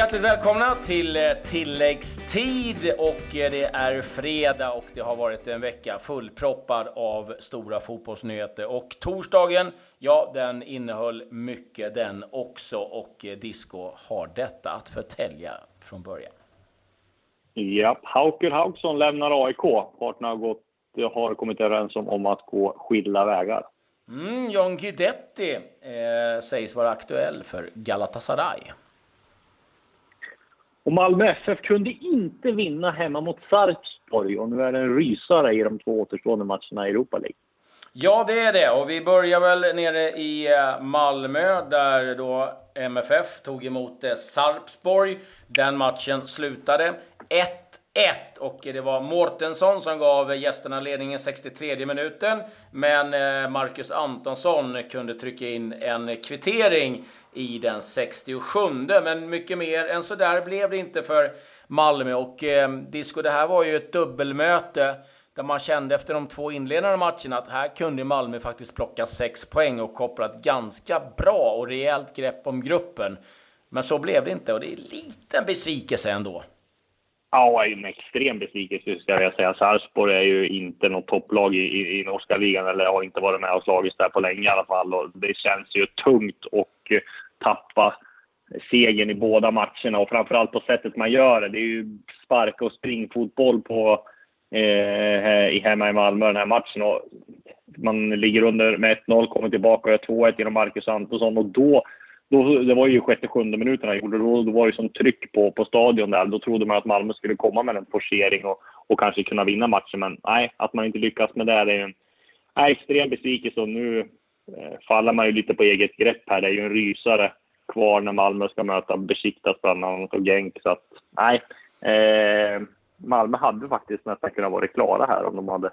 Hjärtligt välkomna till eh, tilläggstid och eh, det är fredag och det har varit en vecka fullproppad av stora fotbollsnyheter och torsdagen, ja, den innehöll mycket den också och eh, Disco har detta att förtälja från början. Ja, Hauker Hauksson lämnar AIK. Parterna har, gått, har kommit överens om, om att gå skilda vägar. Mm, John Guidetti eh, sägs vara aktuell för Galatasaray. Och Malmö FF kunde inte vinna hemma mot Sarpsborg och nu är det en rysare i de två återstående matcherna i Europa League. Ja, det är det. Och vi börjar väl nere i eh, Malmö där då MFF tog emot eh, Sarpsborg. Den matchen slutade 1 1 och det var Mårtensson som gav gästerna ledningen 63 minuten. Men eh, Marcus Antonsson kunde trycka in en kvittering i den 67. Men mycket mer än så där blev det inte för Malmö. Och eh, Disco, det här var ju ett dubbelmöte där man kände efter de två inledande matcherna att här kunde Malmö faktiskt plocka sex poäng och koppla ett ganska bra och rejält grepp om gruppen. Men så blev det inte och det är en liten besvikelse ändå. Ja, en extrem besvikelse ska jag säga. Sarpsborg är ju inte något topplag i, i, i norska ligan eller har inte varit med och slagits där på länge i alla fall. Och det känns ju tungt att eh, tappa segern i båda matcherna och framförallt på sättet man gör det. Det är ju sparka och springfotboll på, eh, hemma i Malmö den här matchen. Och man ligger under med 1-0, kommer tillbaka och gör 2-1 genom Marcus Antonsson och då då, det var ju sjätte, sjunde minuten han gjorde. Då, då var det som tryck på, på stadion där. Då trodde man att Malmö skulle komma med en forcering och, och kanske kunna vinna matchen. Men nej, att man inte lyckas med det, det är en nej, extrem besvikelse. Och nu eh, faller man ju lite på eget grepp här. Det är ju en rysare kvar när Malmö ska möta Besiktas bland annat och Genk. Så att nej, eh, Malmö hade faktiskt nästan kunnat vara klara här om de hade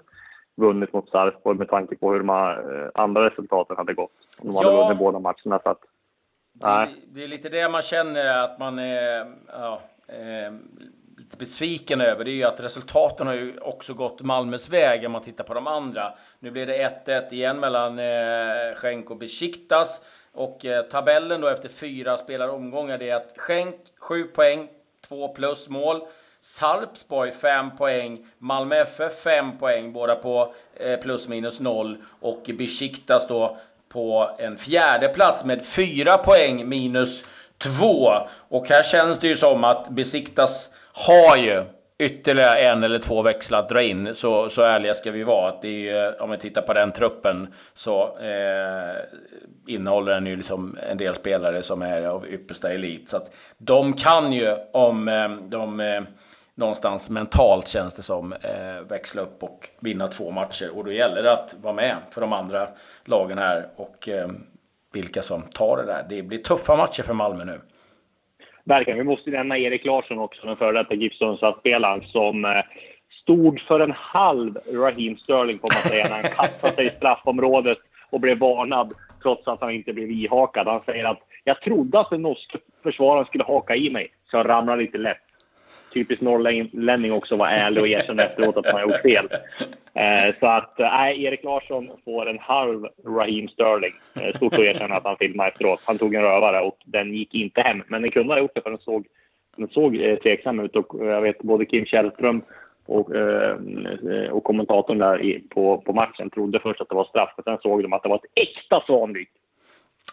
vunnit mot Sarpsborg med tanke på hur de eh, andra resultaten hade gått. De ja. hade vunnit båda matcherna. Så att, det, det, är lite det man känner att man är ja, eh, lite besviken över. Det är ju att resultaten har ju också gått Malmös väg om man tittar på de andra. Nu blir det 1-1 igen mellan eh, Schenk och Besiktas. Och eh, tabellen då efter fyra spelaromgångar. det är att Schenk 7 poäng, 2 plus mål. Sarpsborg 5 poäng, Malmö FF 5 poäng, båda på eh, plus minus 0 och Besiktas då på en fjärde plats med fyra poäng minus två. Och här känns det ju som att Besiktas har ju ytterligare en eller två växlar att dra in. Så, så ärliga ska vi vara. Att det är, eh, om vi tittar på den truppen så eh, innehåller den ju liksom en del spelare som är av yppersta elit. Så att de kan ju om eh, de eh, någonstans mentalt känns det som eh, växla upp och vinna två matcher. Och då gäller det att vara med för de andra lagen här och eh, vilka som tar det där. Det blir tuffa matcher för Malmö nu. Verkligen. Vi måste nämna Erik Larsson också, den före detta Gibson-spelaren som eh, stod för en halv Raheem Sterling får man säga när han kastade sig i straffområdet och blev varnad trots att han inte blev ihakad. Han säger att jag trodde att den norska försvararen skulle haka i mig, så jag ramlade lite lätt typiskt norrlänning också vara ärlig och erkänna efteråt att man har gjort fel. Eh, så att, eh, nej, Erik Larsson får en halv Raheem Sterling. Eh, stort att erkänna att han filmade efteråt. Han tog en rövare och den gick inte hem. Men den kunde ha gjort det för den såg, den såg eh, tveksam ut och eh, jag vet både Kim Källström och, och kommentatorn där på, på matchen trodde först att det var straff, men sen såg de att det var ett äkta svanbyte.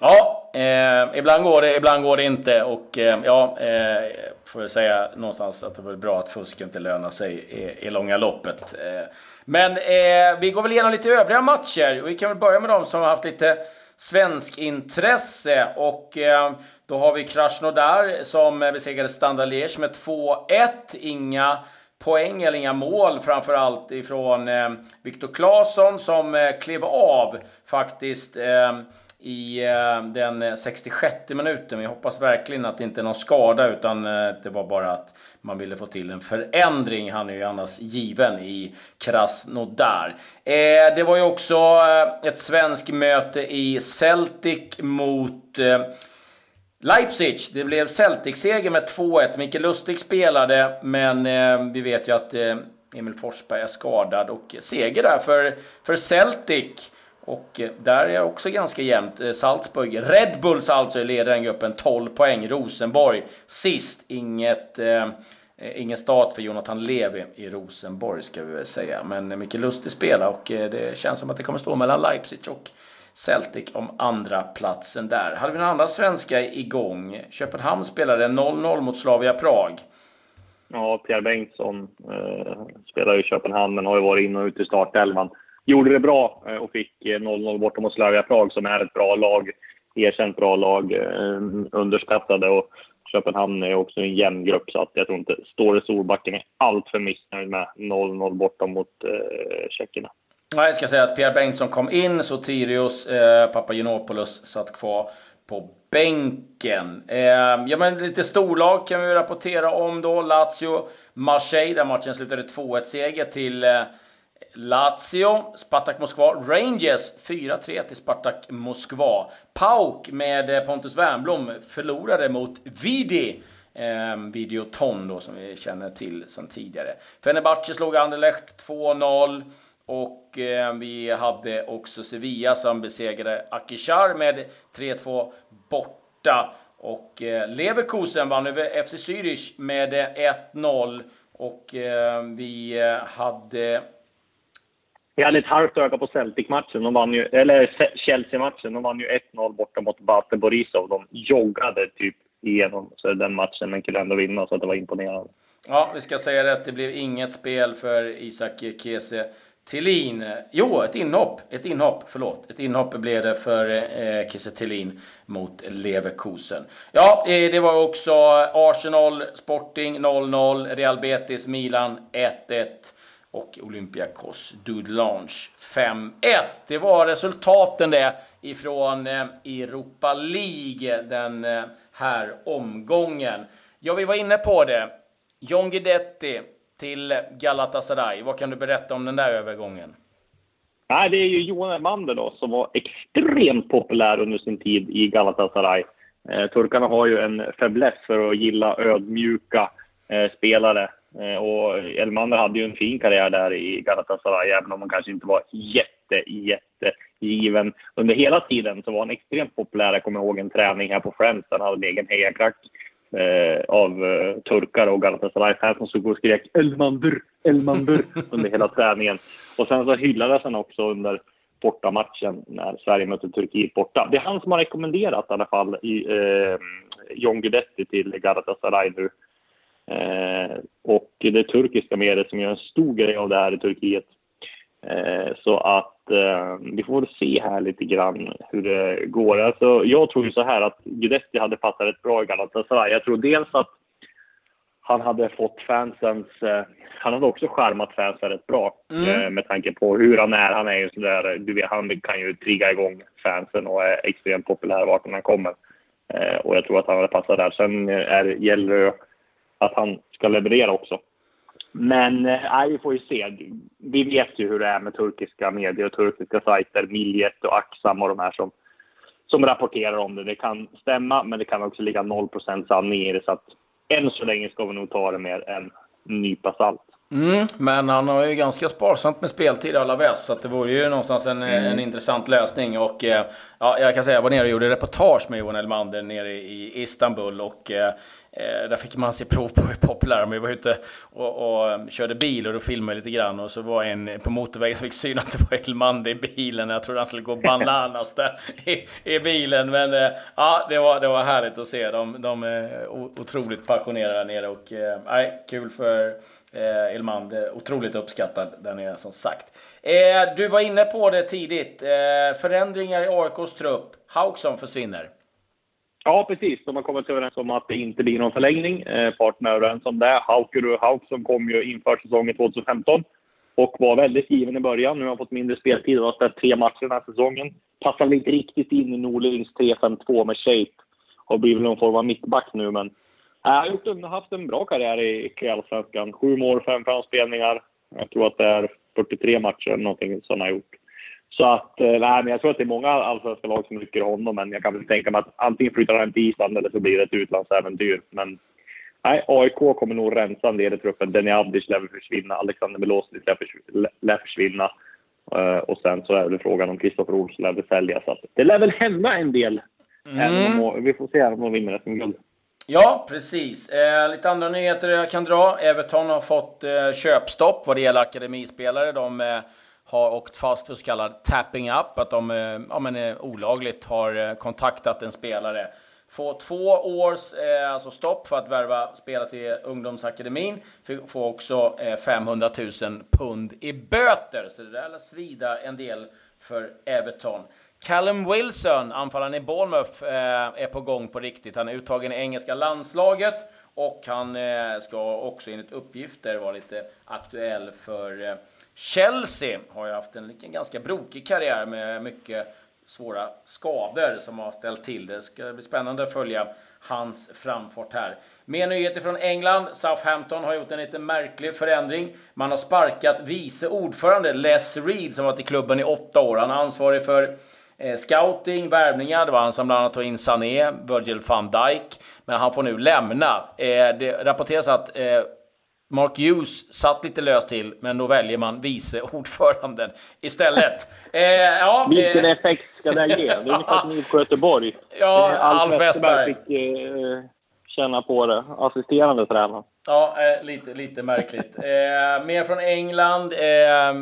Ja, eh, ibland går det, ibland går det inte. Och eh, ja, eh, får jag säga någonstans att det är bra att fusk inte lönar sig i, i långa loppet. Eh, men eh, vi går väl igenom lite övriga matcher. Vi kan väl börja med de som har haft lite svensk intresse. Och eh, då har vi Krasnodar som besegrade Standard Liège med 2-1. Inga poäng eller inga mål framförallt ifrån eh, Viktor Claesson som eh, klev av faktiskt eh, i eh, den 66 minuten. Vi hoppas verkligen att det inte är någon skada utan eh, det var bara att man ville få till en förändring. Han är ju annars given i Krasnodar. Eh, det var ju också ett svenskt möte i Celtic mot Leipzig. Det blev Celtic-seger med 2-1. Mikael Lustig spelade, men vi vet ju att Emil Forsberg är skadad och seger där för, för Celtic. Och eh, där är det också ganska jämnt. Eh, Salzburg, Red Bulls alltså leder den gruppen 12 poäng. Rosenborg sist. Inget, eh, ingen start för Jonathan Levi i Rosenborg ska vi väl säga. Men eh, mycket lustig spela och det känns som att det kommer stå mellan Leipzig och Celtic om andra platsen där. Hade vi några andra svenska igång? Köpenhamn spelade 0-0 mot Slavia Prag. Ja, Pierre Bengtsson eh, spelar i Köpenhamn men har ju varit in och ut i startelvan. Gjorde det bra eh, och fick 0-0 borta mot Slavia Prag som är ett bra lag. Erkänt bra lag. Eh, underskattade och Köpenhamn är också en jämn grupp så att jag tror inte Ståle Solbacken är allt för missnöjd med 0-0 borta mot eh, tjeckerna. Nej, jag ska säga att Pierre Bengtsson kom in, Sotirios eh, Papagenopoulos satt kvar på bänken. Eh, ja, men lite storlag kan vi rapportera om då. Lazio, Marseille, där matchen slutade 2-1-seger till eh, Lazio, Spartak Moskva, Rangers 4-3 till Spartak Moskva. Pauk med eh, Pontus Wernbloom förlorade mot Vidi. Eh, Videoton då som vi känner till sedan tidigare. Fenerbahce slog Anderlecht 2-0. Och eh, vi hade också Sevilla som besegrade Akishar med 3-2 borta. Och eh, Leverkusen vann över FC Zürich med eh, 1-0. Och eh, vi eh, hade... Vi hade ett halvt öga på Celtic-matchen, de vann ju, eller Chelsea-matchen. De vann ju 1-0 borta mot Bate Borisov. De joggade typ igenom så den matchen, men kunde ändå vinna, så det var imponerande. Ja, vi ska säga det, Det blev inget spel för Isak Kese Tillin. Jo, ett inhopp. Ett inhopp, förlåt. Ett inhopp blev det för eh, Kiese Tillin mot Leverkusen. Ja, eh, det var också Arsenal, Sporting 0-0, Real Betis, Milan 1-1 och Olympiakos Dudelange 5-1. Det var resultaten det ifrån eh, Europa League den eh, här omgången. Ja, vi var inne på det. John Guidetti till Galatasaray. Vad kan du berätta om den där övergången? Nej, det är ju Johan Elmander då, som var extremt populär under sin tid i Galatasaray. Eh, turkarna har ju en fäbless för att gilla ödmjuka eh, spelare. Eh, och Elmander hade ju en fin karriär där i Galatasaray, även om han kanske inte var jätte, jätte given. Under hela tiden så var han extremt populär. Jag kommer ihåg en träning här på Friends. Han hade en egen hejaklack eh, av eh, turkar och Galatasaray-fans som stod och skrek Elmander, Elmander under hela träningen. Och sen så hyllades han också under bortamatchen när Sverige mötte Turkiet borta. Det är han som har rekommenderat i alla fall i, eh, John Guidetti till Galatasaray nu. Eh, och det turkiska medier som gör en stor grej av det här i Turkiet. Eh, så att eh, vi får se här lite grann hur det går. Alltså, jag tror ju så här att Guidetti hade passat rätt bra i Galatasaray. Jag tror dels att han hade fått fansens... Eh, han hade också skärmat fansen rätt bra mm. med tanke på hur han är. Han är ju sådär, du vet, han kan ju trigga igång fansen och är extremt populär vart han kommer. Och jag tror att han hade passat där. Sen är, gäller det att han ska leverera också. Men eh, nej, vi får ju se. Vi vet ju hur det är med turkiska medier och turkiska sajter, Miljet och Aksam och de här som, som rapporterar om det. Det kan stämma, men det kan också ligga 0 sanning i det. Så att än så länge ska vi nog ta det med en nypa salt. Mm, men han har ju ganska sparsamt med speltid Alaves, så att det vore ju någonstans en, mm. en intressant lösning. Och eh, ja, jag kan säga, jag var nere och gjorde reportage med Johan Elmander nere i Istanbul och Eh, Eh, där fick man se prov på hur populär de Vi var ute och, och eh, körde bil och då filmade lite grann och så var en på motorvägen som fick syn att det var Elmander i bilen. Jag trodde han skulle gå bananas där i, i bilen. Men eh, ja, det var, det var härligt att se. De, de eh, är otroligt passionerade där nere och eh, kul för eh, Elmander. Otroligt uppskattad där nere som sagt. Eh, du var inne på det tidigt. Eh, förändringar i AIKs trupp. Hauksson försvinner. Ja, precis. De har kommit överens om att det inte blir någon förlängning. Eh, parterna är överens om det. Haukuru som kom ju inför säsongen 2015 och var väldigt given i början. Nu har han fått mindre speltid och har spelat tre matcher den här säsongen. Passar väl inte riktigt in i Norlings 3-5-2 med shape. Har blivit någon form av mittback nu, men Han har gjort en, haft en bra karriär i Allsvenskan. Sju mål, fem framspelningar. Jag tror att det är 43 matcher någonting som han har gjort. Så att, eh, nej, men jag tror att det är många allsvenska lag som rycker honom, men jag kan väl tänka mig att antingen flyttar han till Island eller så blir det ett utlandsäventyr. Men nej, AIK kommer nog rensa en del i truppen. Denny Avdic lär försvinna, Alexander Milosevic lär försvinna. Uh, och sen så är det frågan om Kristoffer Olsson lär väl säljas. Det lär väl hända en del. Mm. Om, vi får se om de vinner SM-guld. Ja, precis. Eh, lite andra nyheter jag kan dra. Everton har fått eh, köpstopp vad det gäller akademispelare. De eh, har åkt fast för så kallad tapping up, att de eh, ja, men, eh, olagligt har eh, kontaktat en spelare. Får två års eh, alltså stopp för att värva spelare till ungdomsakademin. Får också 500 000 pund i böter. Så det där lär svida en del för Everton. Callum Wilson, anfallaren i Bournemouth, är på gång på riktigt. Han är uttagen i engelska landslaget och han eh, ska också enligt uppgifter vara lite aktuell för eh, Chelsea har ju haft en ganska brokig karriär med mycket svåra skador som har ställt till det. ska bli spännande att följa hans framfart här. Mer nyheter från England. Southampton har gjort en lite märklig förändring. Man har sparkat vice ordförande Les Reed som varit i klubben i åtta år. Han är ansvarig för eh, scouting, värvningar. Det var han som bland annat tog in Sané, Virgil van Dijk. Men han får nu lämna. Eh, det rapporteras att eh, Mark Hughes satt lite löst till, men då väljer man vice ordföranden istället. Eh, ja, Vilken eh, effekt ska det ge? Det är ungefär som IFK Göteborg. Ja, eh, Alf, Alf Westberg fick eh, känna på det. Assisterande tränare. Ja, lite, lite märkligt. Mer från England.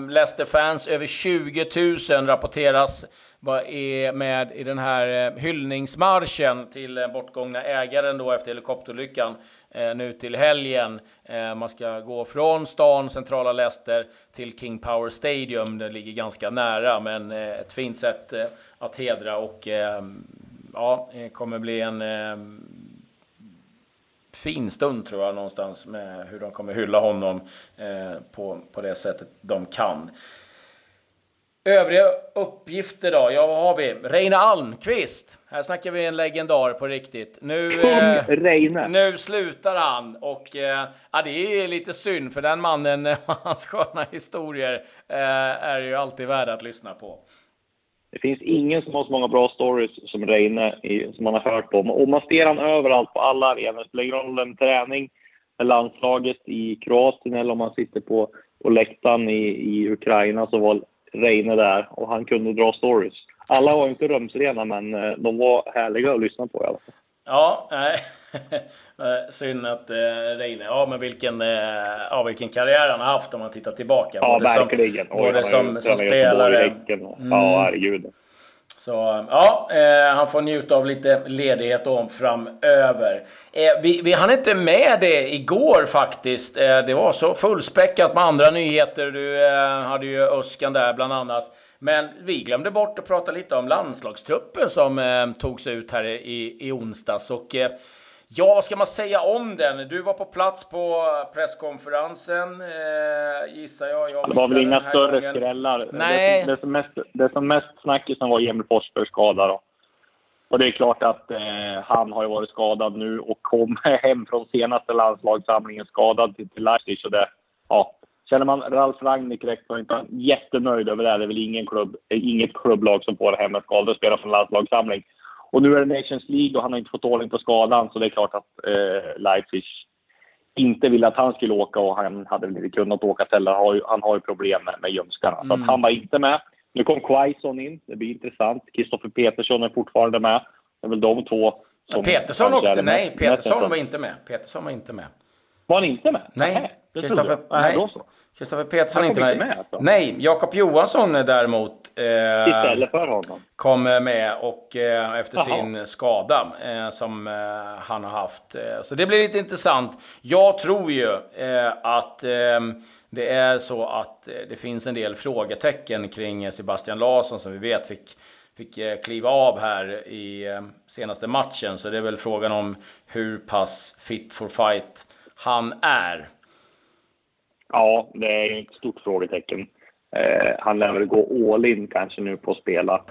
Leicester-fans, över 20 000 rapporteras vad är med i den här eh, hyllningsmarschen till eh, bortgångna ägaren då efter helikopterolyckan eh, nu till helgen. Man ska gå från stan, centrala Leicester, till King Power Stadium. Det ligger ganska nära, men ett fint sätt att hedra och ehm, ja, det kommer bli en ehm, fin stund tror jag någonstans med hur de kommer hylla honom på, på det sättet de kan. Övriga uppgifter då? Ja, vad har vi? Reine Almqvist. Här snackar vi en legendar på riktigt. Nu, eh, nu slutar han och eh, ja, det är lite synd för den mannen, hans sköna historier eh, är ju alltid värda att lyssna på. Det finns ingen som har så många bra stories som Reine som man har hört om. Och man ser han överallt på alla arenor. Spelar ingen roll om träning med landslaget i Kroatien eller om man sitter på, på läktaren i, i Ukraina så var Reine där och han kunde dra stories. Alla var inte rumsrena, men eh, de var härliga att lyssna på i alla fall. Ja, nej. Synd att eh, Reine, ja men vilken, eh, ja, vilken karriär han har haft om man tittar tillbaka. Ja, både verkligen. Som, både som, som spelare. Och, mm. Ja, herregud. Så ja, eh, han får njuta av lite ledighet om framöver. Eh, vi, vi hann inte med det igår faktiskt. Eh, det var så fullspäckat med andra nyheter. Du eh, hade ju Öskan där bland annat. Men vi glömde bort att prata lite om landslagstruppen som eh, togs ut här i, i onsdags. Och, eh, Ja, vad ska man säga om den? Du var på plats på presskonferensen, eh, gissar jag. jag det var väl inga större gången. skrällar. Nej. Det, det, som mest, det som mest snackisen var Emil Forsbergs skada. Då. Och det är klart att eh, han har ju varit skadad nu och kom hem från senaste landslagssamlingen skadad till, till Leipzig. det, ja, känner man Ralf Rangnick rätt så är inte jättenöjd över det. Det är väl ingen klubb, inget klubblag som får hem en skadad spelare från landslagssamling. Och nu är det Nations League och han har inte fått ordning på skadan så det är klart att eh, Leipzig inte ville att han skulle åka och han hade väl inte kunnat åka heller. Han har ju problem med, med ljumskarna. Mm. Så att mm. han var inte med. Nu kom Quaison in. Det blir intressant. Kristoffer Petersson är fortfarande med. Det är väl de två som... Petersson åkte... Nej, Petersson var inte med. Petersson var inte med. Var han inte med? Nej. Kristoffer... Nej. nej. Kristoffer Petersson är inte med. med alltså. Nej, Jakob Johansson däremot eh, Istället för honom? kom med och eh, efter Aha. sin skada eh, som eh, han har haft. Eh, så det blir lite intressant. Jag tror ju eh, att det är så att det finns en del frågetecken kring Sebastian Larsson som vi vet fick fick kliva av här i senaste matchen. Så det är väl frågan om hur pass fit for fight han är. Ja, det är ett stort frågetecken. Eh, han lär väl gå all in kanske nu på att spela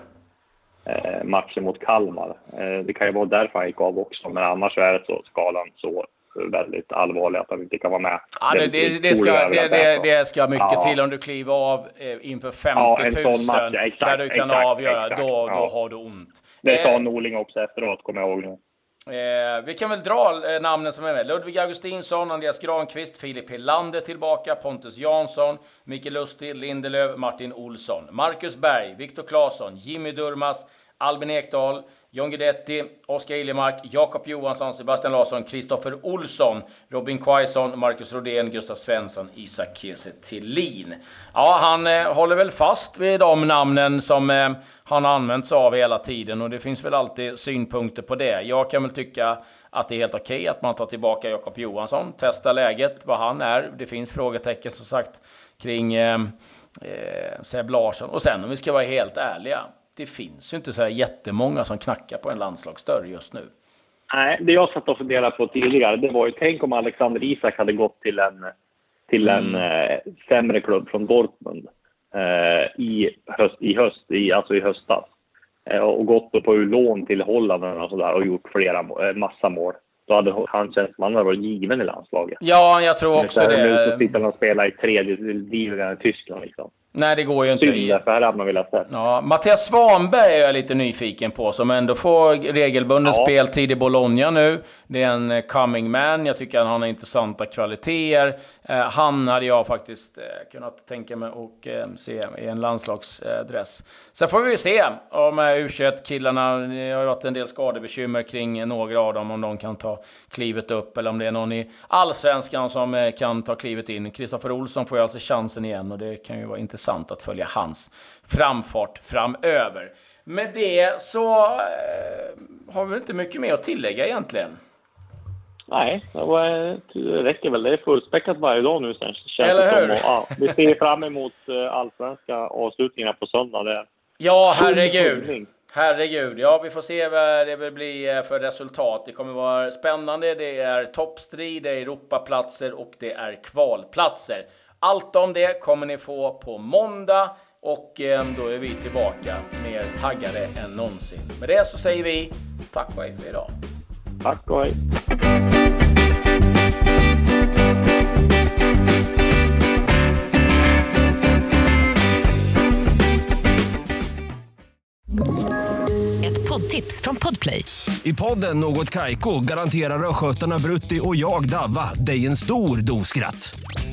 eh, matchen mot Kalmar. Eh, det kan ju vara därför han gick av också, men annars är det så skalan så väldigt allvarlig att han inte kan vara med. Ja, det, det, det, ska, det, ska mycket ja. till om du kliver av eh, inför 50 ja, 000 match, exakt, där du kan exakt, avgöra. Exakt, då, då har du ont. Det sa eh, Norling också efteråt, kommer jag ihåg nu. Eh, vi kan väl dra eh, namnen som är med. Ludvig Augustinsson, Andreas Granqvist, Filip Helander tillbaka, Pontus Jansson, Micke Lustig, Lindelöf, Martin Olsson, Marcus Berg, Viktor Claesson, Jimmy Durmas, Albin Ekdal, John Guidetti, Oskar Iljemark, Jakob Johansson, Sebastian Larsson, Kristoffer Olsson, Robin Quaison, Marcus Rodén, Gustav Svensson, Isak Kiese Thelin. Ja, han eh, håller väl fast vid de namnen som eh, han använt sig av hela tiden och det finns väl alltid synpunkter på det. Jag kan väl tycka att det är helt okej okay att man tar tillbaka Jakob Johansson, testar läget, vad han är. Det finns frågetecken som sagt kring eh, eh, Seb Larsson. Och sen om vi ska vara helt ärliga, det finns ju inte så här jättemånga som knackar på en landslagsdörr just nu. Nej, det jag satt och funderade på tidigare, det var ju tänk om Alexander Isak hade gått till en, till en mm. eh, sämre klubb från Dortmund eh, i, höst, i, höst, i, alltså i höstas. Eh, och gått på lån till Holland och, sådär, och gjort flera, eh, massa mål. Då hade han känts man hade varit given i landslaget. Ja, jag tror också det. Nu sitter han och spelar i tredje ligan i Tyskland. Liksom. Nej, det går ju inte. Synd, för här hade man velat se. Ja, Mattias Svanberg är jag lite nyfiken på, som ändå får regelbunden ja. speltid i Bologna nu. Det är en eh, coming man. Jag tycker att han har intressanta kvaliteter. Eh, han hade jag faktiskt eh, kunnat tänka mig att se i en landslagsdress. Sen får vi se om U21-killarna, det har ju varit en del skadebekymmer kring några av dem, om de kan ta klivet upp, eller om det är någon i allsvenskan som kan ta klivet in. Kristoffer Olsson får ju alltså chansen igen och det kan ju vara intressant intressant att följa hans framfart framöver. Med det så eh, har vi inte mycket mer att tillägga egentligen. Nej, det räcker väl. Det är fullspäckat varje dag nu sen. Känns Eller hur? Och, ja, vi ser fram emot eh, allsvenska avslutningarna på söndag. Det ja, herregud. Herregud, ja vi får se vad det vill bli eh, för resultat. Det kommer vara spännande. Det är toppstrid, det är Europaplatser och det är kvalplatser. Allt om det kommer ni få på måndag och eh, då är vi tillbaka mer taggade än någonsin. Med det så säger vi tack och hej för idag. Tack och hej. Ett poddtips från Podplay. I podden Något Kaiko garanterar östgötarna Brutti och jag, Davva, dig en stor dos skratt.